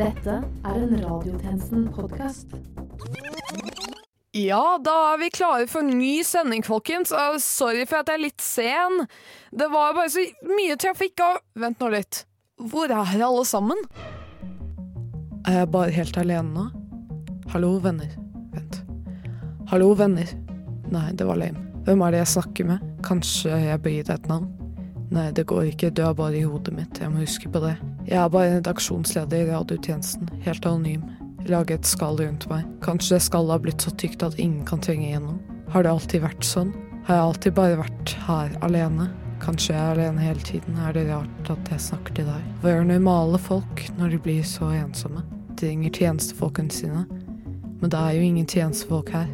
Dette er en Radiotjenesten-podkast. Ja, da er vi klare for ny sending, folkens. Uh, sorry for at jeg er litt sen. Det var bare så mye trafikk og Vent nå litt. Hvor er alle sammen? Er jeg bare helt alene nå? Hallo, venner. Vent. Hallo, venner. Nei, det var lame. Hvem er det jeg snakker med? Kanskje jeg bør gi deg et navn? Nei, det går ikke, du er bare i hodet mitt, jeg må huske på det. Jeg er bare redaksjonsleder i radiotjenesten, helt anonym. Lage et skall rundt meg. Kanskje det skallet har blitt så tykt at ingen kan trenge igjennom. Har det alltid vært sånn? Har jeg alltid bare vært her alene? Kanskje jeg er alene hele tiden, er det rart at jeg snakker til deg? Hva gjør normale folk når de blir så ensomme? De ringer tjenestefolkene sine, men det er jo ingen tjenestefolk her.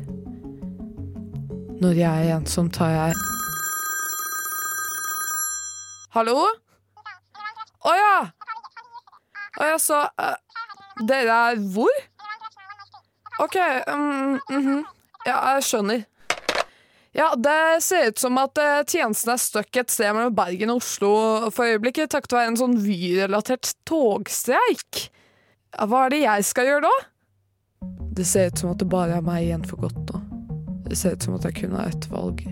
Når jeg er ensom, tar jeg Hallo? Å ja! Å ja, så uh, Dere er hvor? OK. mm, -hmm. Ja, jeg skjønner. Ja, det ser ut som at eh, tjenesten er stuck et sted mellom Bergen og Oslo for øyeblikket, takket være en sånn Vy-relatert togstreik. Hva er det jeg skal gjøre da? Det ser ut som at det bare er meg igjen for godt nå. Det ser ut som at jeg kun har ett valg,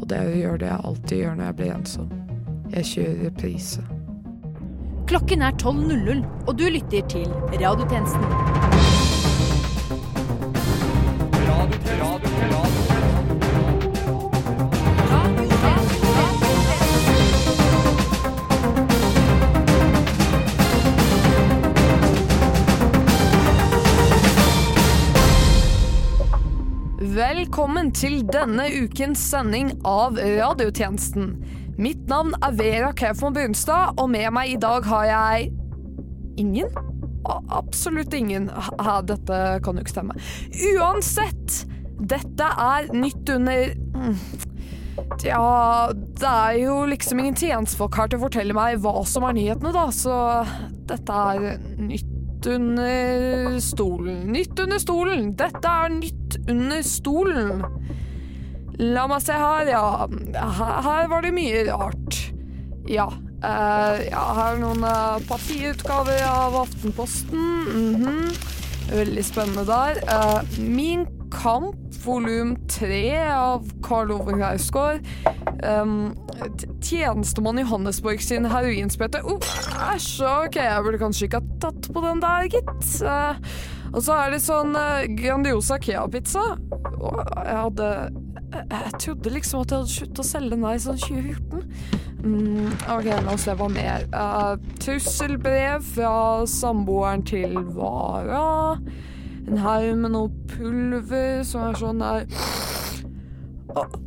og det er å gjøre det jeg alltid gjør når jeg blir ensom. Jeg kjører reprise. Klokken er 12.00, og du lytter til Radiotjenesten. Velkommen til denne ukens sending av Radiotjenesten. Mitt navn er Vera Kaufmann Brunstad, og med meg i dag har jeg ingen? Absolutt ingen. Hæ, dette kan jo ikke stemme. Uansett, dette er nytt under mm, Ja, det er jo liksom ingen tjenestefolk her til å fortelle meg hva som er nyhetene, da, så dette er nytt under stolen. Nytt under stolen! Dette er nytt under stolen. La meg se her, ja. Her, her var det mye rart. Ja. Uh, ja her er noen uh, papirutgaver av Aftenposten. Mhm. Veldig spennende der. Uh, Min kamp, volum tre av Karl Ove Knausgård. Um, tjenestemann Johannesborg sin heroinsprøyte. Uh, ok, jeg burde kanskje ikke ha tatt på den der, gitt. Uh, og så er det sånn Grandiosa Kea-pizza. Jeg hadde jeg, trodde liksom at jeg hadde sluttet å selge den der i sånn 2014. Mm, ok, la oss se hva mer. Uh, trusselbrev fra samboeren til Vara. En haug med noe pulver som er sånn der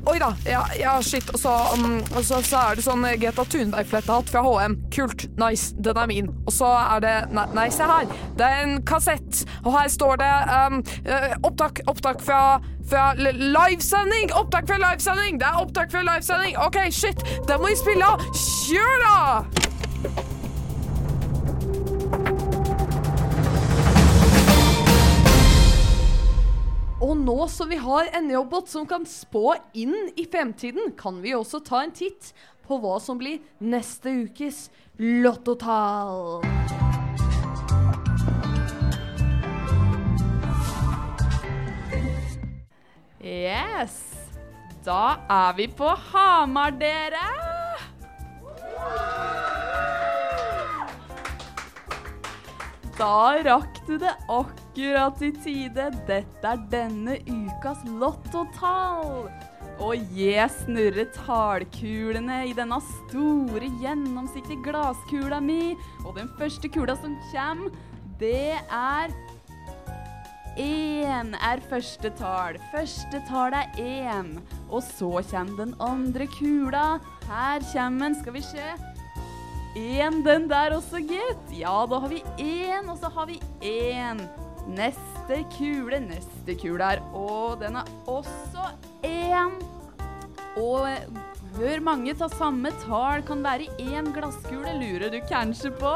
Oi da! Ja, ja shit. Og så, um, og så, så er det sånn Greta Thunberg-flettehatt fra HM. Kult. Nice. Den er min. Og så er det Nei, nei se her. Det er en kassett, og her står det um, eh, opptak, opptak fra fra livesending! Opptak fra livesending! Det er opptak fra livesending! OK, shit! Den må vi spille av! Kjør, da! Og nå som vi har en robot som kan spå inn i fremtiden, kan vi også ta en titt på hva som blir neste ukes lottotall. Yes. Da er vi på Hamar, dere. Da rakk du det akkurat i tide. Dette er denne ukas lottotall. Og jeg snurrer tallkulene i denne store, gjennomsiktige glasskula mi. Og den første kula som kommer, det er Én er første tall. Første tall er én. Og så kommer den andre kula. Her kommer den, skal vi se. Én den der også, gitt. Ja, da har vi én, og så har vi én. Neste kule, neste kule her. Og den er også én. Og hør hvor mange av samme tall kan være i én glasskule, lurer du kanskje på?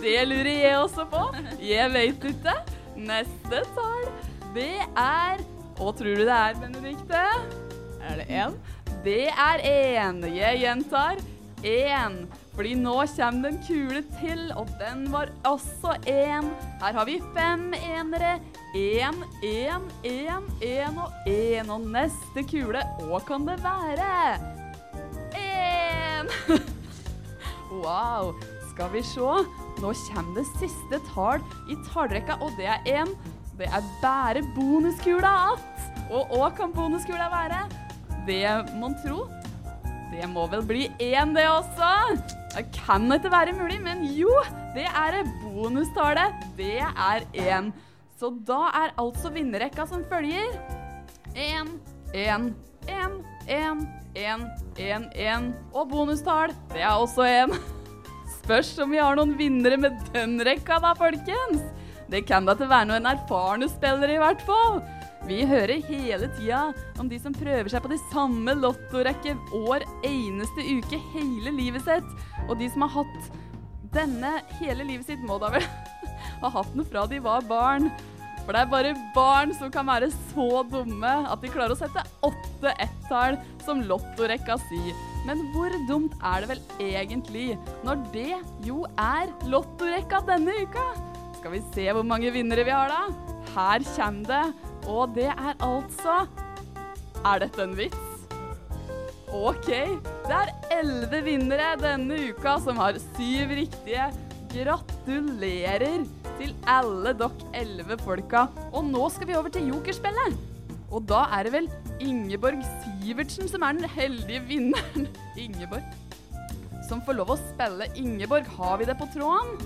Det lurer jeg også på. Jeg vet ikke. Neste tall, det er Hva tror du det er, Benedikte? Er det én? Det er én. Jeg gjentar. Én. Fordi nå kommer det en kule til, og den var også én. Her har vi fem enere. Én, én, én, én og én. Og neste kule, hva kan det være? Én. wow. Skal vi se. Nå kommer det siste tall i tallrekka, og det er én. Det er bare bonuskula att. Og hva kan bonuskula være? Det mon tro. Det må vel bli én, det også. Det kan ikke være mulig, men jo, det er. Bonustallet, det er én. Så da er altså vinnerrekka som følger én, én, én, én, én, én, én. Og bonustall, det er også én. Spørs om vi har noen vinnere med den rekka, da, folkens. Det kan da ikke være noen erfarne spillere, i hvert fall. Vi hører hele tida om de som prøver seg på de samme lottorekke år eneste uke hele livet sitt. Og de som har hatt denne hele livet sitt, må da vel ha hatt den fra de var barn. For det er bare barn som kan være så dumme at de klarer å sette åtte ett-tall, som lottorekka sier. Men hvor dumt er det vel egentlig, når det jo er lottorekka denne uka? Skal vi se hvor mange vinnere vi har, da? Her kommer det. Og det er altså Er dette en vits? OK. Det er elleve vinnere denne uka som har syv riktige. Gratulerer til alle dere elleve folka. Og nå skal vi over til jokerspillet. Og da er det vel Ingeborg Sivertsen som er den heldige vinneren. Ingeborg. Som får lov å spille Ingeborg. Har vi det på tråden?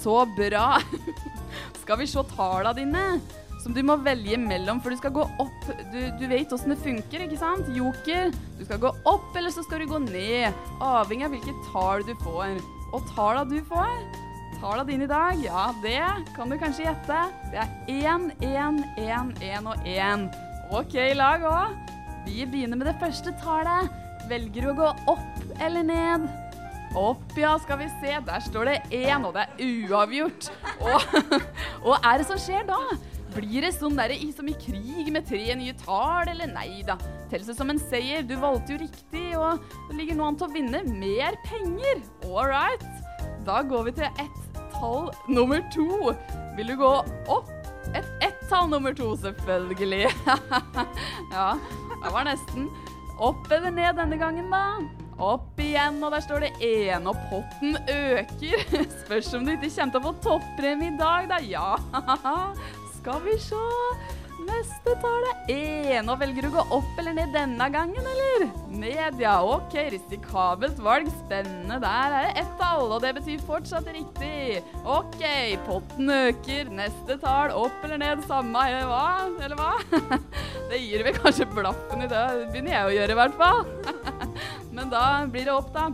Så bra. Skal vi se tala dine? Som du må velge mellom, for du skal gå opp. Du, du vet åssen det funker, ikke sant? Joker. Du skal gå opp, eller så skal du gå ned. Avhengig av hvilket tall du får. Og talla du får, talla dine i dag, ja, det kan du kanskje gjette. Det er én, én, én, én og 1. OK, lag òg. Vi begynner med det første tallet. Velger du å gå opp eller ned? Opp, ja, skal vi se. Der står det én, og det er uavgjort. Og, og er det som skjer da? Blir det sånn der, som i krig med tre nye tall, eller nei da? Telles seg som en seier. Du valgte jo riktig, og det ligger nå an til å vinne mer penger. All right. Da går vi til ett tall nummer to. Vil du gå opp? Et ett-tall nummer to, selvfølgelig. ja, det var nesten. Opp eller ned denne gangen, da? Opp igjen, og der står det én, og potten øker. Spørs om du ikke kommer til å få toppremie i dag, da. Ja, skal vi se. Neste tar er én. Og velger du å gå opp eller ned denne gangen, eller? Ned, ja. OK, risikabelt valg. Spennende. Der er det ett tall, og det betyr fortsatt riktig. OK, potten øker. Neste tall. Opp eller ned, samme eller hva? Eller hva? Det gir vi kanskje blaffen i det. begynner jeg å gjøre, i hvert fall. Men da blir det opp, da.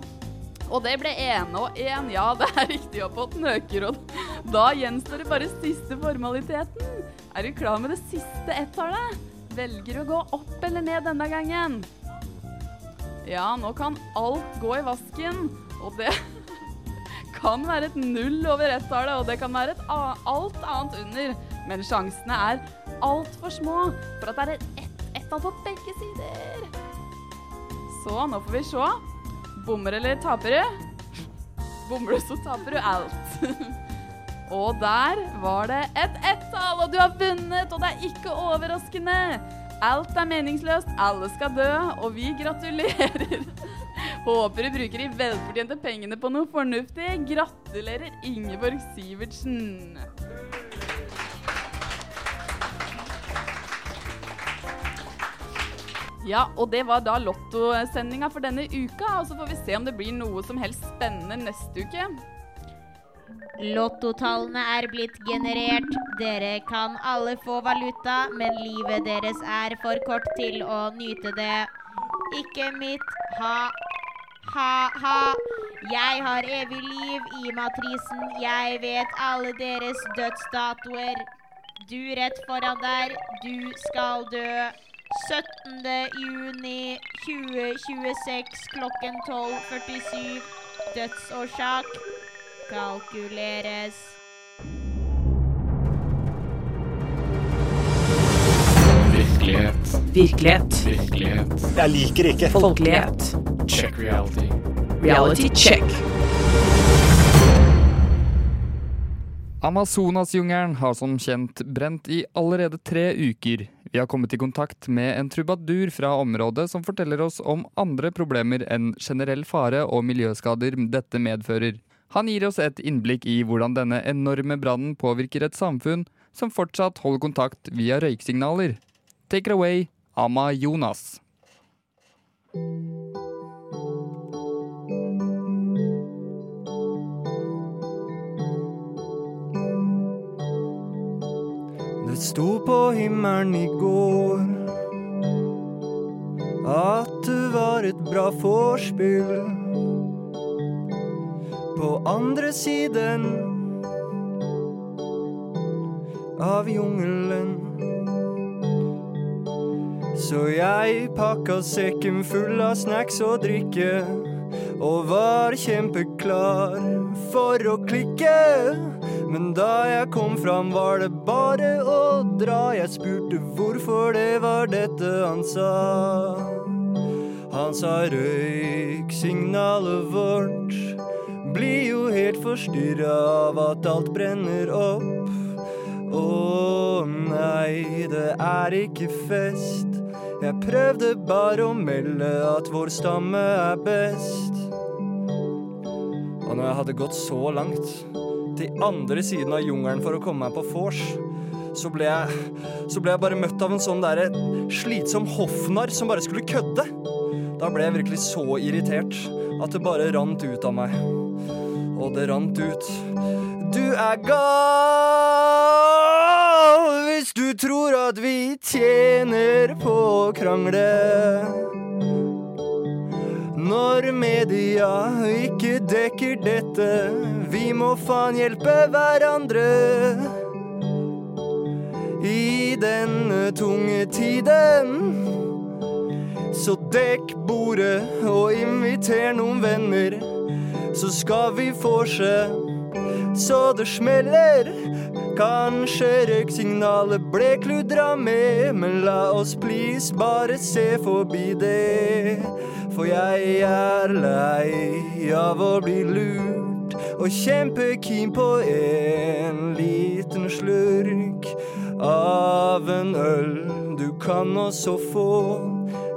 Og det ble én og én. Ja, det er riktig, og potten øker. Da gjenstår det bare siste formaliteten. Er du klar med det siste ett-tallet? Velger å gå opp eller ned denne gangen? Ja, nå kan alt gå i vasken, og det kan være et null over ett-tallet, og det kan være et alt annet under. Men sjansene er altfor små for at det er ett ett-tall på begge sider. Så nå får vi se. Bommer eller taper du? Bommer du, så taper du alt. Og der var det et ett-tall, og du har vunnet, og det er ikke overraskende. Alt er meningsløst, alle skal dø, og vi gratulerer. Håper du bruker de velfortjente pengene på noe fornuftig. Gratulerer, Ingeborg Sivertsen. Ja, og det var da lottosendinga for denne uka. Og så får vi se om det blir noe som helst spennende neste uke. Lottotallene er blitt generert. Dere kan alle få valuta, men livet deres er for kort til å nyte det. Ikke mitt. Ha. Ha-ha. Jeg har evig liv i matrisen. Jeg vet alle deres dødsdatoer. Du rett foran der. Du skal dø. 17. juni 2026 klokken 12.47. Dødsårsak kalkuleres. Virkelighet. Virkelighet. Virkelighet. Jeg liker ikke Folkelighet. Check reality. Reality check. Amazonasjungelen har som kjent brent i allerede tre uker. Vi har kommet i kontakt med en trubadur fra området som forteller oss om andre problemer enn generell fare og miljøskader dette medfører. Han gir oss et innblikk i hvordan denne enorme brannen påvirker et samfunn som fortsatt holder kontakt via røyksignaler. Take it away, Ama Jonas. Sto på himmelen i går at du var et bra vorspiel. På andre siden av jungelen. Så jeg pakka sekken full av snacks og drikke og var kjempeklar for å klikke. Men da jeg kom fram, var det bare å dra. Jeg spurte hvorfor det var dette han sa. Han sa røyksignalet vårt blir jo helt forstyrra av at alt brenner opp. Å nei, det er ikke fest. Jeg prøvde bare å melde at vår stamme er best. Og når jeg hadde gått så langt, til andre siden av jungelen for å komme meg på vors, så ble jeg Så ble jeg bare møtt av en sånn derre slitsom hoffnarr som bare skulle kødde. Da ble jeg virkelig så irritert at det bare rant ut av meg. Og det rant ut. Du er gal hvis du tror at vi tjener på å krangle. Når media ikke dekker dette, vi må faen hjelpe hverandre. I denne tunge tiden. Så dekk bordet og inviter noen venner, så skal vi vorse så det smeller. Kanskje røyksignalet ble kludra med, men la oss please bare se forbi det. For jeg er lei av å bli lurt, og kjempekeen på en liten slurk av en øl du kan også få.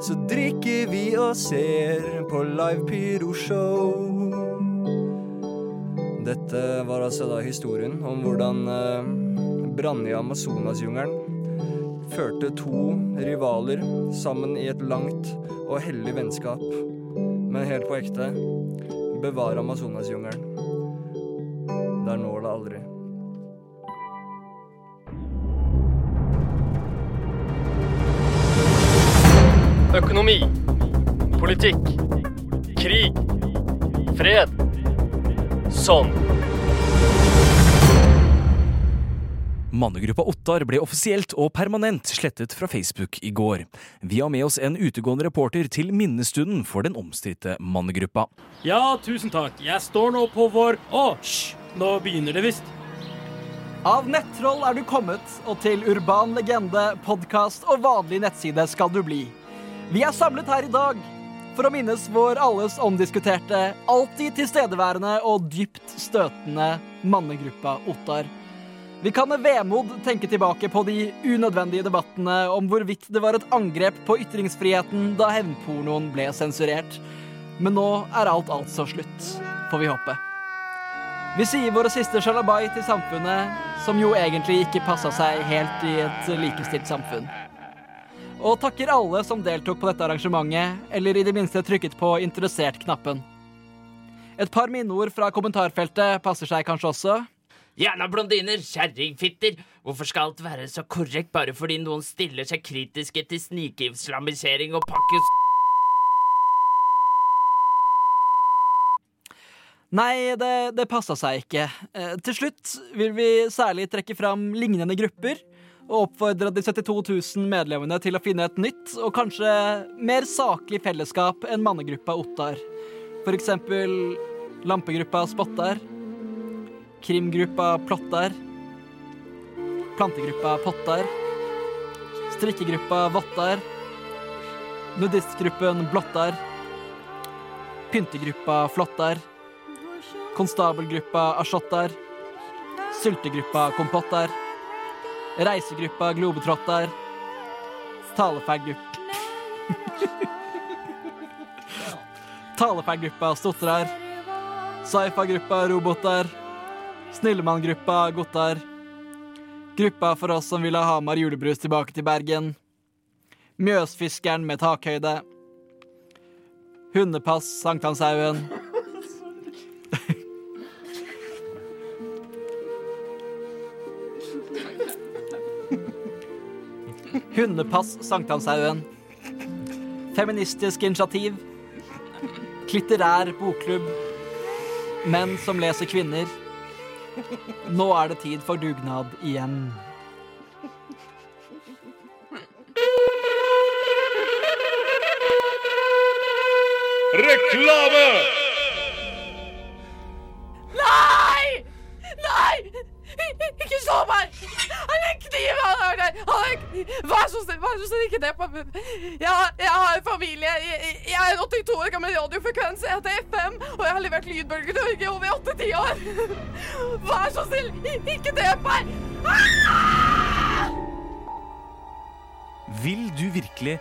Så drikker vi og ser på live pyroshow. Dette var altså da historien om hvordan eh, brann i Amazonasjungelen førte to rivaler sammen i et langt og hellig vennskap. Men helt på ekte bevare Amazonasjungelen. Der når det aldri. Økonomi. Politikk. Krig. Fred. Sånn. Mannegruppa Ottar ble offisielt og permanent slettet fra Facebook i går. Vi har med oss en utegående reporter til minnestunden for den omstridte mannegruppa. Ja, tusen takk. Jeg står nå på vår Å, hysj! Nå begynner det visst. Av nettroll er du kommet, og til urban legende, podkast og vanlig nettside skal du bli. Vi er samlet her i dag for å minnes vår alles omdiskuterte, alltid tilstedeværende og dypt støtende mannegruppa Ottar. Vi kan med vemod tenke tilbake på de unødvendige debattene om hvorvidt det var et angrep på ytringsfriheten da hevnpornoen ble sensurert. Men nå er alt altså slutt, får vi håpe. Vi sier våre siste shalabai til samfunnet, som jo egentlig ikke passa seg helt i et likestilt samfunn. Og takker alle som deltok på dette arrangementet, eller i det minste trykket på interessert-knappen. Et par minneord fra kommentarfeltet passer seg kanskje også. Gjerne blondiner, kjerringfitter. Hvorfor skal alt være så korrekt bare fordi noen stiller seg kritiske til snikislamisering og pakkes... Nei, det, det passa seg ikke. Eh, til slutt vil vi særlig trekke fram lignende grupper og oppfordre de 72 000 medlemmene til å finne et nytt og kanskje mer saklig fellesskap enn mannegruppa Ottar. For eksempel lampegruppa Spottar, krimgruppa Plottar, plantegruppa Pottar, strikkegruppa Vottar, nudistgruppen Blottar, Pyntegruppa Flottar. Konstabelgruppa Ashottar. Syltegruppa Kompottar. Reisegruppa Globetrottar. Talefaggrupp Talefaggruppa Stotrar. Sci-fi-gruppa Robotar. Snillemann-gruppa Gottar. Gruppa for oss som vil ha Hamar julebrus tilbake til Bergen. Mjøsfiskeren med takhøyde. Hundepass Sankthanshaugen. Hundepass Sankthanshaugen. Feministisk initiativ. Klitterær bokklubb. Menn som leser kvinner. Nå er det tid for dugnad igjen. Reklame! Snill, ikke det på jeg, jeg har familie. Jeg, jeg er en 82 år gammel radiofrekvens. Jeg heter FM, og jeg har levert lydbølger til Norge over 8-10 år. Vær så snill, ikke drep meg! Vil du virkelig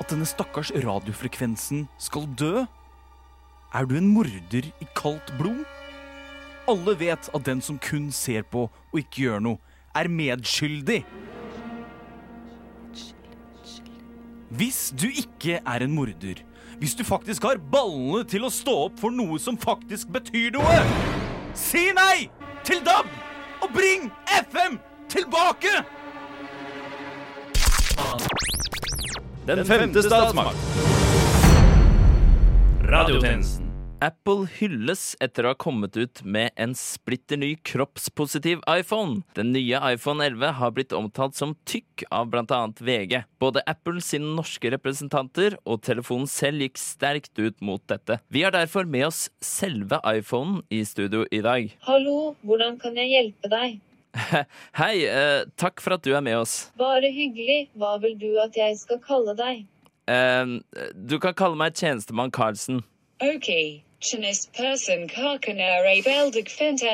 at denne stakkars radiofrekvensen skal dø? Er du en morder i kaldt blod? Alle vet at den som kun ser på og ikke gjør noe, er medskyldig. Hvis du ikke er en morder, hvis du faktisk har ballene til å stå opp for noe som faktisk betyr noe, si nei til DAB og bring FM tilbake! Den femte statsmakt. Radiotjenesten. Apple hylles etter å ha kommet ut med en splitter ny kroppspositiv iPhone. Den nye iPhone 11 har blitt omtalt som tykk av bl.a. VG. Både Apple sine norske representanter og telefonen selv gikk sterkt ut mot dette. Vi har derfor med oss selve iPhonen i studio i dag. Hallo, hvordan kan jeg hjelpe deg? Hei, eh, takk for at du er med oss. Bare hyggelig. Hva vil du at jeg skal kalle deg? Eh, du kan kalle meg tjenestemann Carlsen. Ok,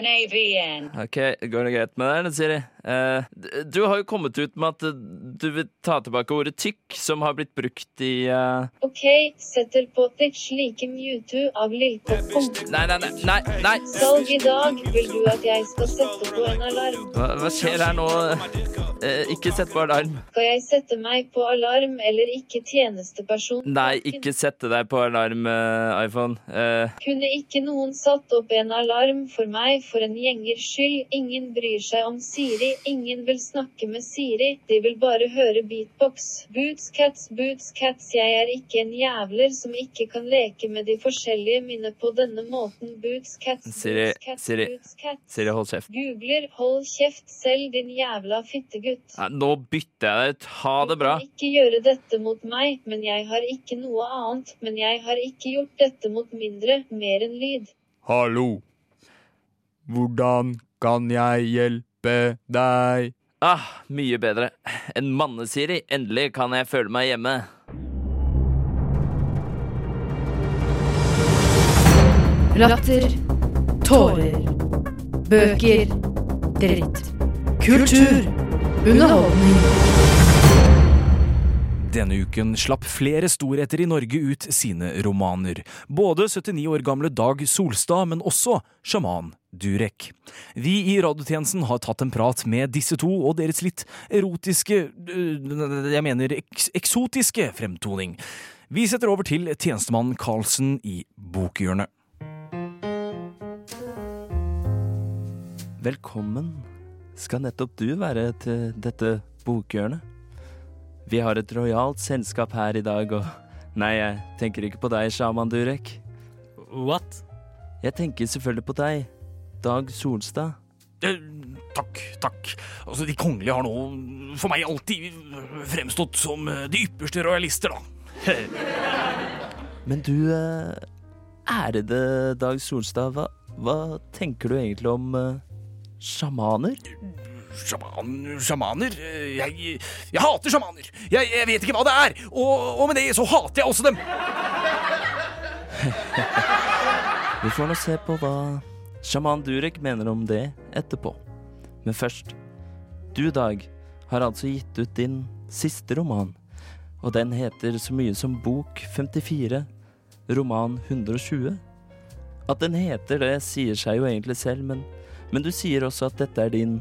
AVN. Ok, Går det greit med deg, Siri? Eh, du har jo kommet ut med at eh, du vil ta tilbake ordet tykk, som har blitt brukt i eh, Ok, setter på ditt slike Mewtwo av Lillkoppen. Nei, nei, nei, nei, nei. Salg i dag. Vil du at jeg skal sette på en alarm? Hva, hva skjer her nå? Eh, ikke sett på alarm. Skal jeg sette meg på alarm eller ikke tjenesteperson? Nei, ikke sette deg på alarm, eh, iPhone. Eh, Kunne ikke noen satt opp en alarm for meg for en gjengers skyld? Ingen bryr seg om Siri, ingen vil snakke med Siri, de vil bare høre beatbox. Boots cats, boots cats, jeg er ikke en jævler som ikke kan leke med de forskjellige mine på denne måten. Boots cats, Siri, boots cats, Siri, boots cats. Siri, hold kjeft. Googler, hold kjeft selv, din jævla fittegutt. Nei, nå bytter jeg deg ut. Ha det bra. Du kan Ikke gjøre dette mot meg, men jeg har ikke noe annet. Men jeg har ikke gjort dette mot mindre, mer enn lyd. Hallo. Hvordan kan jeg hjelpe deg? Ah, mye bedre. En manne-Siri. Endelig kan jeg føle meg hjemme. Latter. Tårer. Bøker. Dritt. Kultur. Underholdning. Denne uken slapp flere storheter i Norge ut sine romaner. Både 79 år gamle Dag Solstad, men også sjaman Durek. Vi i radiotjenesten har tatt en prat med disse to og deres litt erotiske øh, Jeg mener eks eksotiske fremtoning. Vi setter over til tjenestemann Karlsen i Bokhjørnet. Velkommen skal nettopp du være til dette bokhjørnet. Vi har et rojalt selskap her i dag, og Nei, jeg tenker ikke på deg, sjaman Durek. What? Jeg tenker selvfølgelig på deg, Dag Solstad. Eh, takk, takk. Altså, De kongelige har nå for meg alltid fremstått som eh, de ypperste rojalister, da. Men du, eh, ærede Dag Solstad, hva, hva tenker du egentlig om uh, sjamaner? Sjaman, sjamaner? Eh, Jeg, jeg hater sjamaner! Jeg, jeg vet ikke hva det er, og, og med det så hater jeg også dem! Vi får nå se på hva sjaman Durek mener om det etterpå. Men først, du Dag har altså gitt ut din siste roman, og den heter så mye som Bok 54, roman 120. At den heter det, sier seg jo egentlig selv, men, men du sier også at dette er din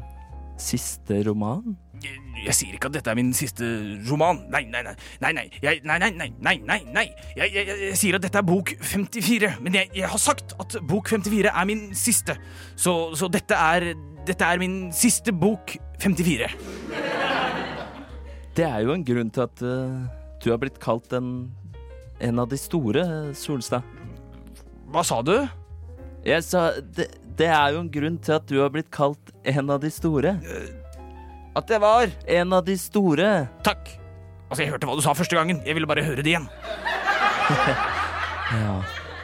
siste roman? Jeg, sier ikke at dette er min siste roman. Nei, nei, nei. Nei, nei. Jeg, nei, nei, nei, nei, nei. Jeg, jeg, jeg, sier at dette er bok 54. Men jeg, jeg har sagt at bok 54 er min siste. Så, så dette er Dette er min siste bok 54. Det er jo en grunn til at uh, du har blitt kalt en, en av de store, Solstad. Hva sa du? Jeg sa det, det er jo en grunn til at du har blitt kalt en av de store. At jeg var en av de store. Takk. Altså, jeg hørte hva du sa første gangen. Jeg ville bare høre det igjen. Ja,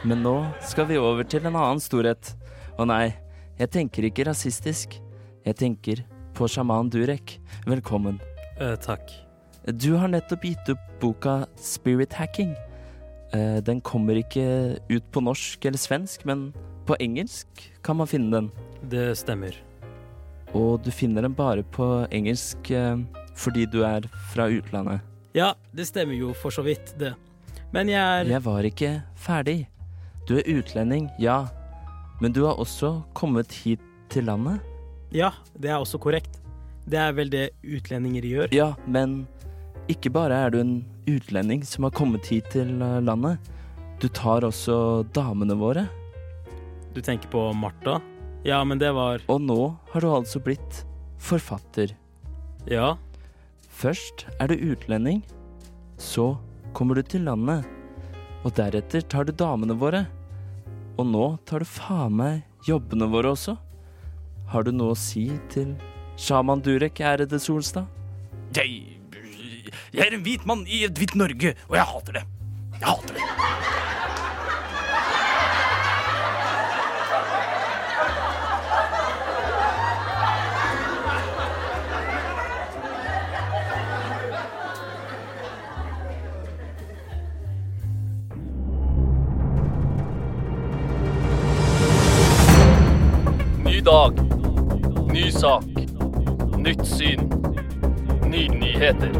men nå skal vi over til en annen storhet. Og nei, jeg tenker ikke rasistisk. Jeg tenker på sjaman Durek. Velkommen. Eh, takk. Du har nettopp gitt opp boka Spirit Hacking. Eh, den kommer ikke ut på norsk eller svensk, men på engelsk kan man finne den. Det stemmer. Og du finner den bare på engelsk eh, fordi du er fra utlandet. Ja, det stemmer jo for så vidt, det. Men jeg er Jeg var ikke ferdig. Du er utlending, ja. Men du har også kommet hit til landet? Ja, det er også korrekt. Det er vel det utlendinger gjør. Ja, men ikke bare er du en utlending som har kommet hit til eh, landet. Du tar også damene våre. Du tenker på Martha? Ja, men det var Og nå har du altså blitt forfatter. Ja. Først er du utlending, så kommer du til landet, og deretter tar du damene våre. Og nå tar du faen meg jobbene våre også. Har du noe å si til sjaman Durek, ærede Solstad? Jeg Jeg er en hvit mann i et hvitt Norge, og jeg hater det. Jeg hater det. Dag. Ny sak. Nytt syn. Nye nyheter.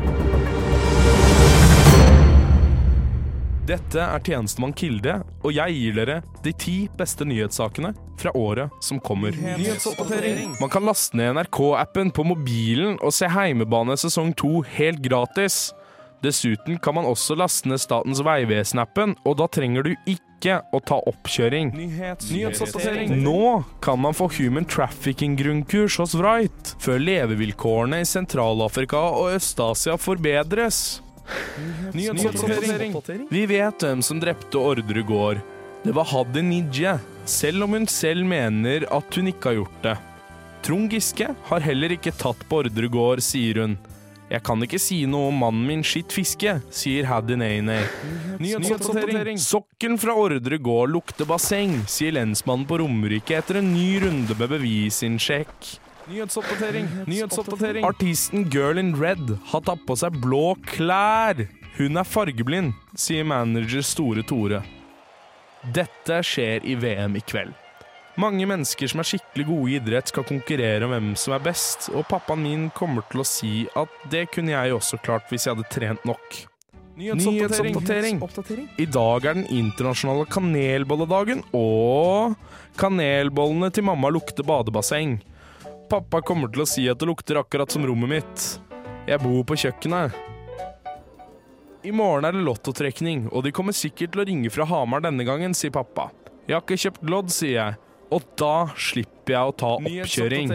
Dette er tjenestemann Kilde, og jeg gir dere de ti beste nyhetssakene fra året som kommer. Nyhetsoppdatering. Man kan laste ned NRK-appen på mobilen og se Heimebane sesong 2 helt gratis. Dessuten kan man også laste ned Statens vegvesen-appen, og da trenger du ikke å ta oppkjøring. Nyhetsoppdatering. Nå kan man få human trafficking-grunnkurs hos Wright, før levevilkårene i Sentral-Afrika og Øst-Asia forbedres. Nyhetsoppdatering. Vi vet hvem som drepte Ordre gård. Det var Hadi Nije, selv om hun selv mener at hun ikke har gjort det. Trond Giske har heller ikke tatt på Ordre gård, sier hun. Jeg kan ikke si noe om mannen min skitt fiske, sier Haddy Nei-Nei. Nyhetsoppdatering. Sokken fra Ordre gård lukter basseng, sier lensmannen på Romerike etter en ny runde med bevisinnsjekk. Nyhetsoppdatering. Nyhetsoppdatering. Artisten Girl in Red har tatt på seg blå klær. Hun er fargeblind, sier manager Store Tore. Dette skjer i VM i kveld. Mange mennesker som er skikkelig gode i idrett, skal konkurrere om hvem som er best, og pappaen min kommer til å si at det kunne jeg også klart hvis jeg hadde trent nok. Nyhetsoppdatering. I dag er den internasjonale kanelbolledagen, og kanelbollene til mamma lukter badebasseng. Pappa kommer til å si at det lukter akkurat som rommet mitt. Jeg bor på kjøkkenet. I morgen er det lottotrekning, og de kommer sikkert til å ringe fra Hamar denne gangen, sier pappa. Jeg har ikke kjøpt lodd, sier jeg. Og da slipper jeg å ta oppkjøring.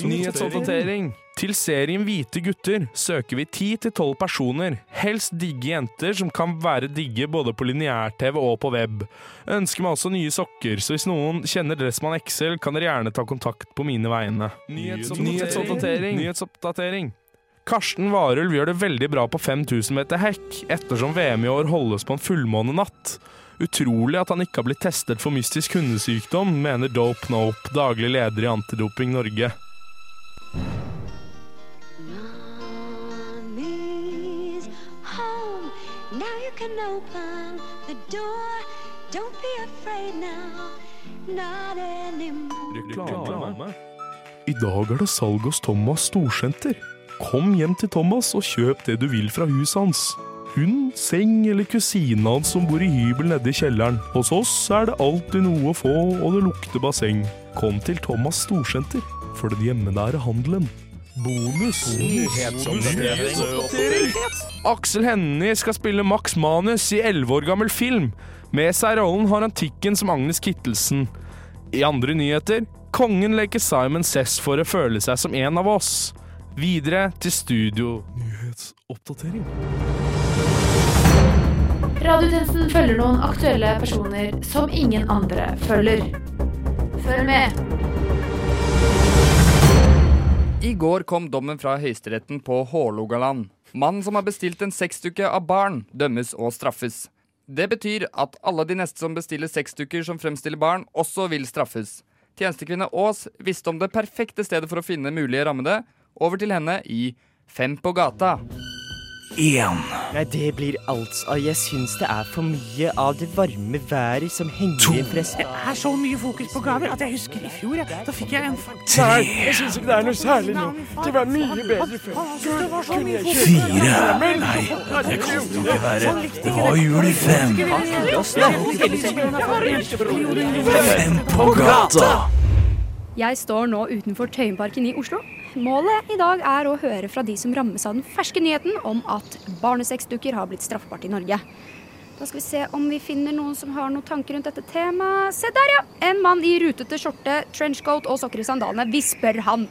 Nyhetsoppdatering. Til serien Hvite gutter søker vi 10-12 personer, helst digge jenter som kan være digge både på lineær-TV og på web. Ønsker meg også nye sokker, så hvis noen kjenner Dressmann XL, kan dere gjerne ta kontakt på mine vegne. Nyhetsoppdatering. Nyhetsoppdatering. Karsten Warulv gjør det veldig bra på 5000 meter hekk, ettersom VM i år holdes på en fullmånenatt. Utrolig at han ikke har blitt testet for mystisk hundesykdom, mener Dope Nope, daglig leder i Antidoping Norge. Reklame. I dag er det salg hos Thomas Storsenter. Kom hjem til Thomas og kjøp det du vil fra huset hans. Hund, seng eller kusina hans som bor i hybel nede i kjelleren. Hos oss er det alltid noe å få, og det lukter basseng. Kom til Thomas Storsenter for den hjemmenære handelen. Bonus. Aksel Hennie skal spille Max Manus i elleve år gammel film. Med seg i rollen har han Tikken som Agnes Kittelsen. I andre nyheter kongen leker Simon Cess for å føle seg som en av oss. Videre til studio. Nyhetsoppdatering. Radiotjenesten følger noen aktuelle personer som ingen andre følger. Følg med. I går kom dommen fra Høyesteretten på Hålogaland. Mannen som har bestilt en sexdukke av barn, dømmes og straffes. Det betyr at alle de neste som bestiller sexdukker som fremstiller barn, også vil straffes. Tjenestekvinne Aas visste om det perfekte stedet for å finne mulige rammede. Over til henne i Fem på gata. Én. Nei, det blir altså Jeg syns det er for mye av det varme været som henger i pressen. Det er så mye fokus på gaver at jeg husker i fjor. Ja. Da fikk jeg en Nei, jeg syns ikke det er noe særlig nå. Det var mye bedre før. Fire. Nei, det kan jo ikke være. Det var jul i fem. Fem på gata. Jeg står nå utenfor Tøyenparken i Oslo. Målet i dag er å høre fra de som rammes av den ferske nyheten om at barnesexdukker har blitt straffbart i Norge. Da skal vi se om vi finner noen som har noen tanker rundt dette temaet. Se der, ja! En mann i rutete skjorte, trenchcoat og sokker i sandalene. Vi spør han.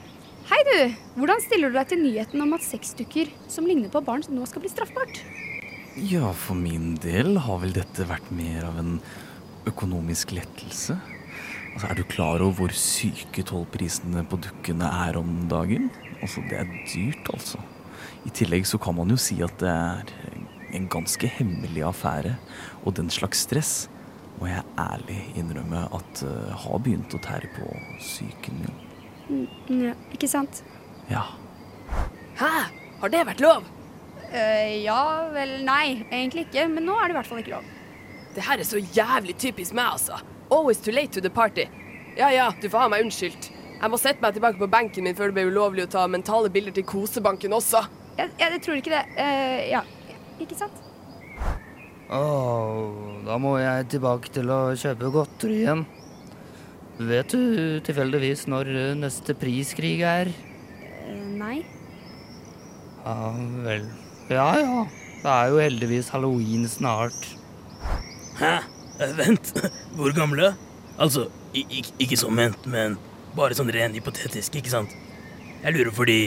Hei, du. Hvordan stiller du deg til nyheten om at sexdukker som ligner på barn, nå skal bli straffbart? Ja, for min del har vel dette vært mer av en økonomisk lettelse. Altså, Er du klar over hvor syke tollprisene på dukkene er om dagen? Altså, Det er dyrt, altså. I tillegg så kan man jo si at det er en ganske hemmelig affære. Og den slags stress må jeg ærlig innrømme at uh, har begynt å tære på psyken min. Mm, ja, ikke sant? Ja. Hæ? Har det vært lov? Uh, ja vel, nei. Egentlig ikke. Men nå er det i hvert fall ikke lov. Det her er så jævlig typisk meg, altså. Always too late to the party. Ja ja, du får ha meg unnskyldt. Jeg må sette meg tilbake på benken min før det blir ulovlig å ta mentale bilder til kosebanken også. Ja, jeg tror ikke det. Uh, ja, ikke sant? Åh, da må jeg tilbake til å kjøpe godteri igjen. Vet du tilfeldigvis når eh, neste priskrig er? Uh, nei. Ja vel. Ja ja. Det er jo heldigvis halloween snart. Hæ? Eh, Vent, hvor gamle? Altså, ikke, ikke som ment, men bare sånn ren hypotetisk, ikke sant? Jeg lurer fordi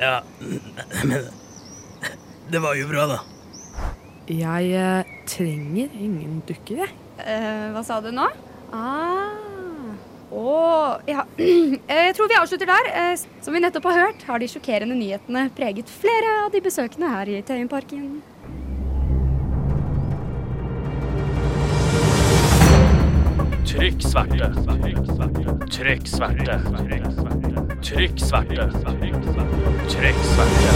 Ja, men Det var jo bra, da. Jeg eh, trenger ingen dukker, jeg. Eh, hva sa du nå? Ah. Å, ja. Jeg tror vi avslutter der. Eh, Som vi nettopp har hørt, har de sjokkerende nyhetene preget flere av de besøkende her i Tøyenparken. Trykk sverte. Trykk sverte. Trykk sverte. Trykk sverte.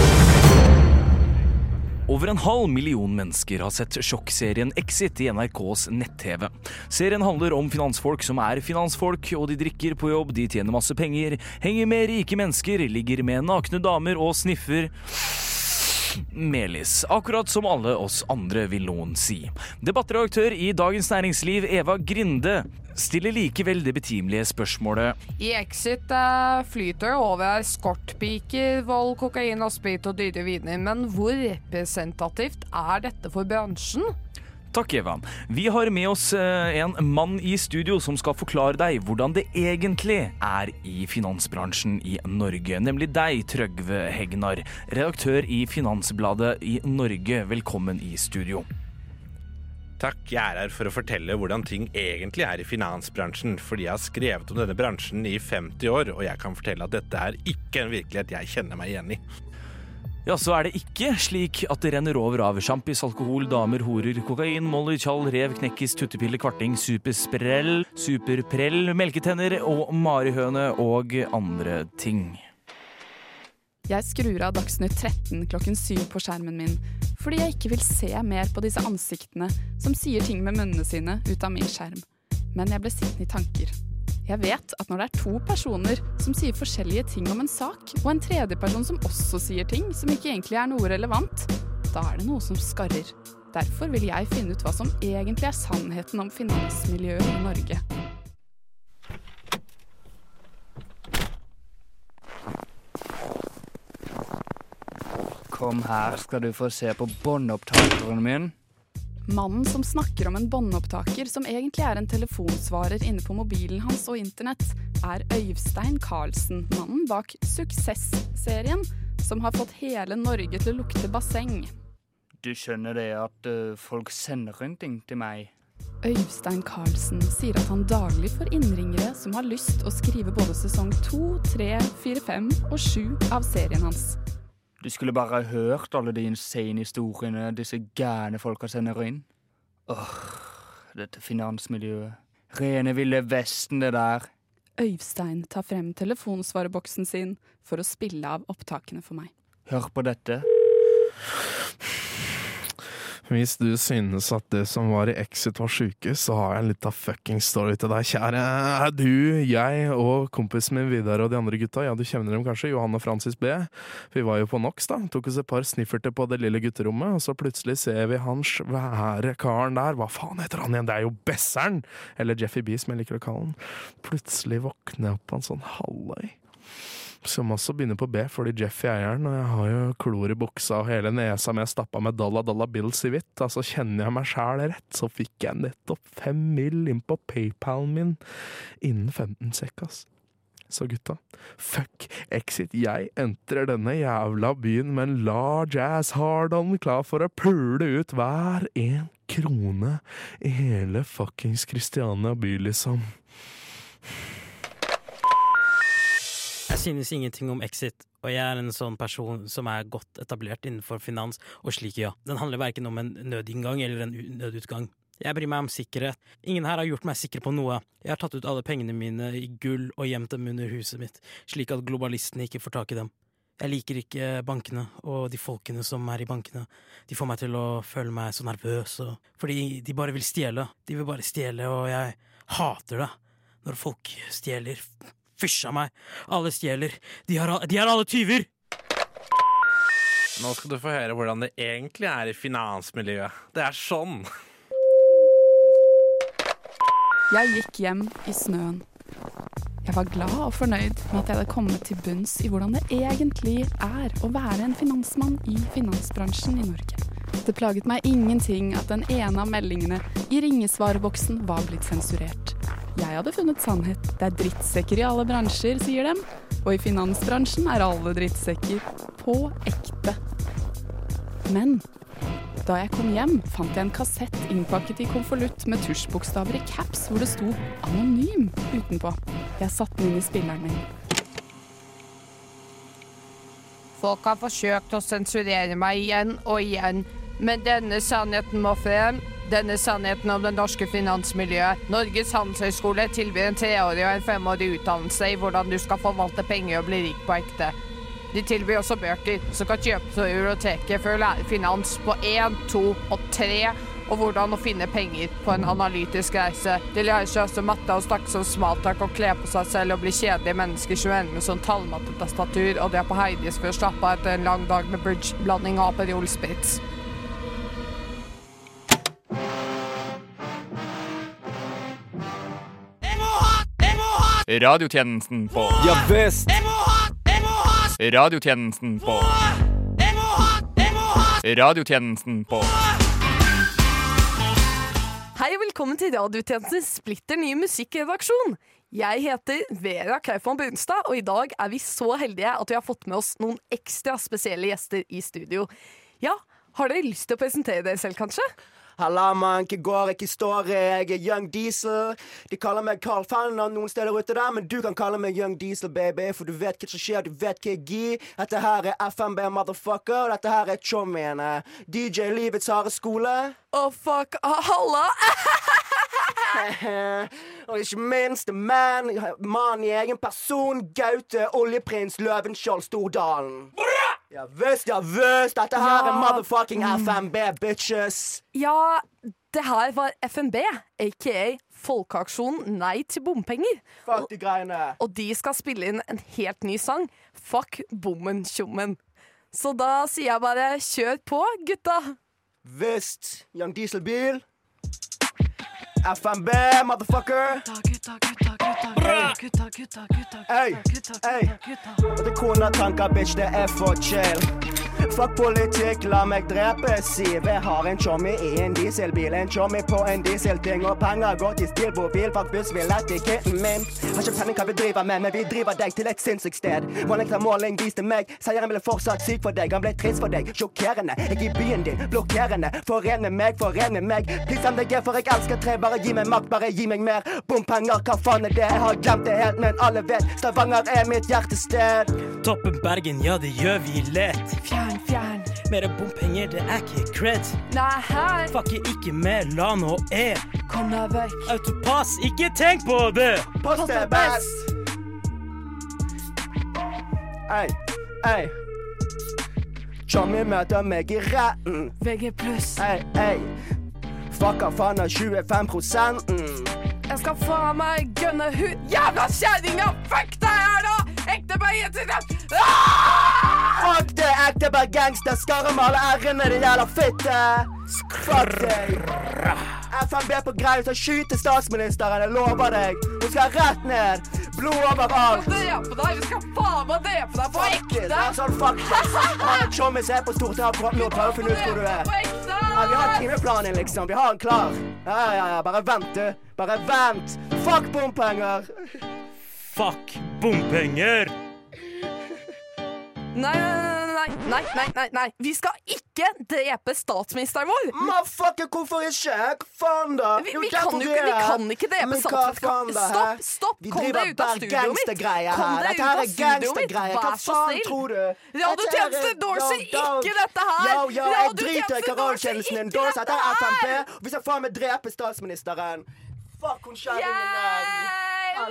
Over en halv million mennesker har sett sjokkserien Exit i NRKs nett-TV. Serien handler om finansfolk som er finansfolk, og de drikker på jobb, de tjener masse penger, henger med rike mennesker, ligger med nakne damer og sniffer Melis, akkurat som alle oss andre, vil noen si. Debattredaktør i Dagens Næringsliv, Eva Grinde, stiller likevel det betimelige spørsmålet I Exit eh, flyter det over eskortpiker, vold, kokain og sprit og dyre viner, men hvor representativt er dette for bransjen? Takk, Eva. Vi har med oss eh, en mann i studio som skal forklare deg hvordan det egentlig er i finansbransjen i Norge. Nemlig deg, Trøgve Hegnar, redaktør i Finansbladet i Norge. Velkommen i studio. Takk, jeg er her for å fortelle hvordan ting egentlig er i finansbransjen, fordi jeg har skrevet om denne bransjen i 50 år, og jeg kan fortelle at dette er ikke en virkelighet jeg kjenner meg igjen i. Ja, så er det ikke slik at det renner over av sjampis, alkohol, damer, horer, kokain, molly, tjall, rev, knekkis, tuttepille, kvarting, supersprell, superprell, melketenner og marihøne og andre ting. Jeg skrur av Dagsnytt 13 klokken syv på skjermen min, fordi jeg ikke vil se mer på disse ansiktene som sier ting med munnene sine ut av min skjerm. Men jeg ble sittende i tanker. Jeg vet at når det er to personer som sier forskjellige ting om en sak, og en tredje person som også sier ting som ikke egentlig er noe relevant, da er det noe som skarrer. Derfor vil jeg finne ut hva som egentlig er sannheten om finansmiljøet i Norge. Kom her, skal du få se på båndopptakeren min. Mannen som snakker om en båndopptaker som egentlig er en telefonsvarer inne på mobilen hans og internett, er Øystein Carlsen, mannen bak Suksess-serien, som har fått hele Norge til å lukte basseng. Du skjønner det at eh, folk sender en ting til meg. Øystein Carlsen sier at han daglig får innringere som har lyst å skrive både sesong to, tre, fire, fem og sju av serien hans. Du skulle bare hørt alle de insane historiene disse gærne folka sender inn. Åh, dette finansmiljøet. Rene ville vesten, det der. Øystein tar frem telefonsvareboksen sin for å spille av opptakene for meg. Hør på dette. Hvis du synes at det som var i Exit var sjuke, så har jeg en liten fucking story til deg, kjære. Du, jeg og kompisen min Vidar og de andre gutta, ja du kjenner dem kanskje, Johan og Francis B. Vi var jo på NOx, da. Tok oss et par snifferte på det lille gutterommet, og så plutselig ser vi han svære karen der. Hva faen heter han igjen? Det er jo Besseren! Eller Jeffy B, som jeg liker å kalle han. Plutselig våkner jeg opp på en sånn halvøy som også begynner på B, fordi Jeffy eieren har jo klor i buksa og hele nesa med stappa med dollar dollar bills i hvitt. Altså, kjenner jeg meg sjæl rett, så fikk jeg nettopp fem mill. inn på PayPalen min innen 15 sekk, ass. Så gutta, fuck exit, jeg entrer denne jævla byen med en large ass hard-on klar for å pule ut hver en krone i hele fuckings Christiania by, liksom. Synes ingenting om Exit, og jeg er en sånn person som er godt etablert innenfor finans, og slik, ja. Den handler verken om en nødinngang eller en nødutgang. Jeg bryr meg om sikkerhet. Ingen her har gjort meg sikker på noe. Jeg har tatt ut alle pengene mine i gull og gjemt dem under huset mitt, slik at globalistene ikke får tak i dem. Jeg liker ikke bankene og de folkene som er i bankene. De får meg til å føle meg så nervøs, og fordi de bare vil stjele. De vil bare stjele, og jeg hater det når folk stjeler. Fysj meg! Alle stjeler. De, har, de er alle tyver! Nå skal du få høre hvordan det egentlig er i finansmiljøet. Det er sånn. Jeg gikk hjem i snøen. Jeg var glad og fornøyd med at jeg hadde kommet til bunns i hvordan det egentlig er å være en finansmann i finansbransjen i Norge. Det plaget meg ingenting at den ene av meldingene i ringesvareboksen var blitt sensurert. Jeg hadde funnet sannhet. Det er drittsekker i alle bransjer, sier dem. Og i finansbransjen er alle drittsekker. På ekte. Men da jeg kom hjem, fant jeg en kassett innpakket i konvolutt med tusjbokstaver i caps hvor det sto 'anonym' utenpå. Jeg satte den inn i spilleren min. Folk har forsøkt å sensurere meg igjen og igjen, men denne sannheten må frem. Denne sannheten om det norske finansmiljøet. Norges handelshøyskole tilbyr en treårig og en femårig utdannelse i hvordan du skal forvalte penger og bli rik på ekte. De tilbyr også bøker som kan kjøpes på biblioteket for å lære finans på én, to og tre, og hvordan å finne penger på en analytisk reise. De lærer seg også matte og snakke som smaltak og kle på seg selv og bli kjedelige mennesker som ender med sånn tallmattetastatur, og de er på Heidis for å slappe av etter en lang dag med bridgeblanding av Aperol Spritz. Radiotjenesten på Ja visst! Radiotjenesten på Radiotjenesten på Hei og velkommen til radiotjenestens splitter nye musikkredaksjon. Jeg heter Vera Kaufmann Brunstad, og i dag er vi så heldige at vi har fått med oss noen ekstra spesielle gjester i studio. Ja, har dere lyst til å presentere dere selv, kanskje? Halla, mann, hva går, ikke står jeg er Young Diesel. De kaller meg Carl Fanner noen steder ute der, men du kan kalle meg Young Diesel, baby, for du vet hva som skjer, du vet hva jeg gir. Dette her er FMB, motherfucker, og dette her er chommien. DJ Livets harde skole. Å, fuck, halla! Og ikke minst en mann, mann i egen person, Gaute Oljeprins Løvenskiold Stordalen. Ja visst, ja visst. Dette her er motherfucking FNB, bitches. Ja, det her var FNB, aka Folkeaksjonen Nei til bompenger. Fuck de greiene. Og de skal spille inn en helt ny sang. Fuck bommen tjommen. Så da sier jeg bare kjør på, gutta. Visst. Young Dieselbil. FMB, motherfucker. Hey, hey. Og det kona tanker, bitch, det er for chill. Fuck politikk, la meg drepe Siv. Jeg har en chommy i en dieselbil. En chommy på en dieselting, og penger går til stilbobil. Fuck buss, vil etiketten min. Har ikke penning hva vi driver med, men vi driver deg til et sinnssykt sted. Måling måling viste meg, seieren ble fortsatt syk for deg. Han ble trist for deg, sjokkerende. Jeg i byen din, blokkerende. Forene meg, forene meg. Please MDG, for jeg elsker tre. Bare gi meg makt, bare gi meg mer. Bompenger, hva faen er det? Jeg har glemt det helt, men alle vet. Stavanger er mitt hjertested. Toppen Bergen, ja det gjør vi lett. Fjern, fjern. Mere bompenger, det er ikke cred. Nei, hei. Fucker ikke med LAN og E. Kom deg vekk. Autopass, ikke tenk på det! Post er best. Ei, ei. Johnny møter meg i retten. VG pluss. Ei, ei. Fucker faen av 25 Jeg skal faen meg gønne hud... Jævla kjerringa! Fuck deg her, da! Ekte bergenser! Fuck det, ekte bergangster. Skarre med alle r-ene, din jævla fitte. Fuck deg. FNB på til å skyte statsministeren, jeg lover deg. Hun skal rett ned. Blod overalt. Drepe deg! Vi skal faen meg drepe deg på ekte! Det er sånn Tjommis er på Stortinget akkurat nå og prøver å finne ut hvor du er. Ja, vi har timeplanen, liksom. Vi har den klar. Ja, ja, ja. Bare vent, du. Bare vent. Fuck bompenger. Fuck bompenger! Nei, nei, nei, nei, nei, nei. Vi skal ikke drepe statsministeren vår! Motherfucker, hvorfor ikke? Faen, da? Vi, vi, kan jo ikke, vi kan ikke drepe statsministeren. Stopp, stopp! Vi Kom deg ut av studioet mitt! Kom deg ut av er studioet mitt! Vær så snill! Radiotjeneste Dorsey, ikke dette her! Yo, yo, jeg driter i endorser endorser. ikke Dette er dette Vi skal faen meg drepe statsministeren. Fuck hun kjerringen der.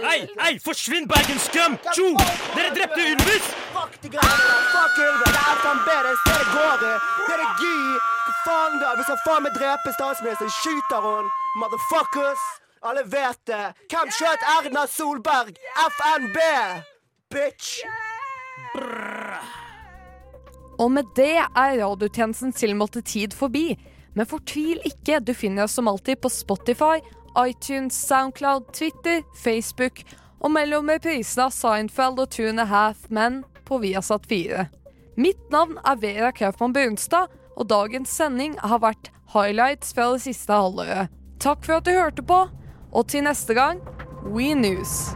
Hei, hei, forsvinn Bergenskum! Tjo! Dere drepte Ylvis! Fuck de greiene der. Fuck Ylve. Det er fremdeles Det det går i. Det er det Gy. Hva faen da? Vi skal faen meg drepe statsministeren. Skyter hun. Motherfuckers. Alle vet det. Hvem skjøt Erna Solberg? FNB. Bitch. Og med det er radiotjenesten tilmålte tid forbi. Men fortvil ikke, du finner oss som alltid på Spotify, iTunes, Soundcloud, Twitter, Facebook og mellom reprisene av Seinfeld og Two and a Half Men på Viasat 4. Mitt navn er Vera Kaufmann Brunstad, og dagens sending har vært highlights fra det siste halvåret. Takk for at du hørte på, og til neste gang, We News.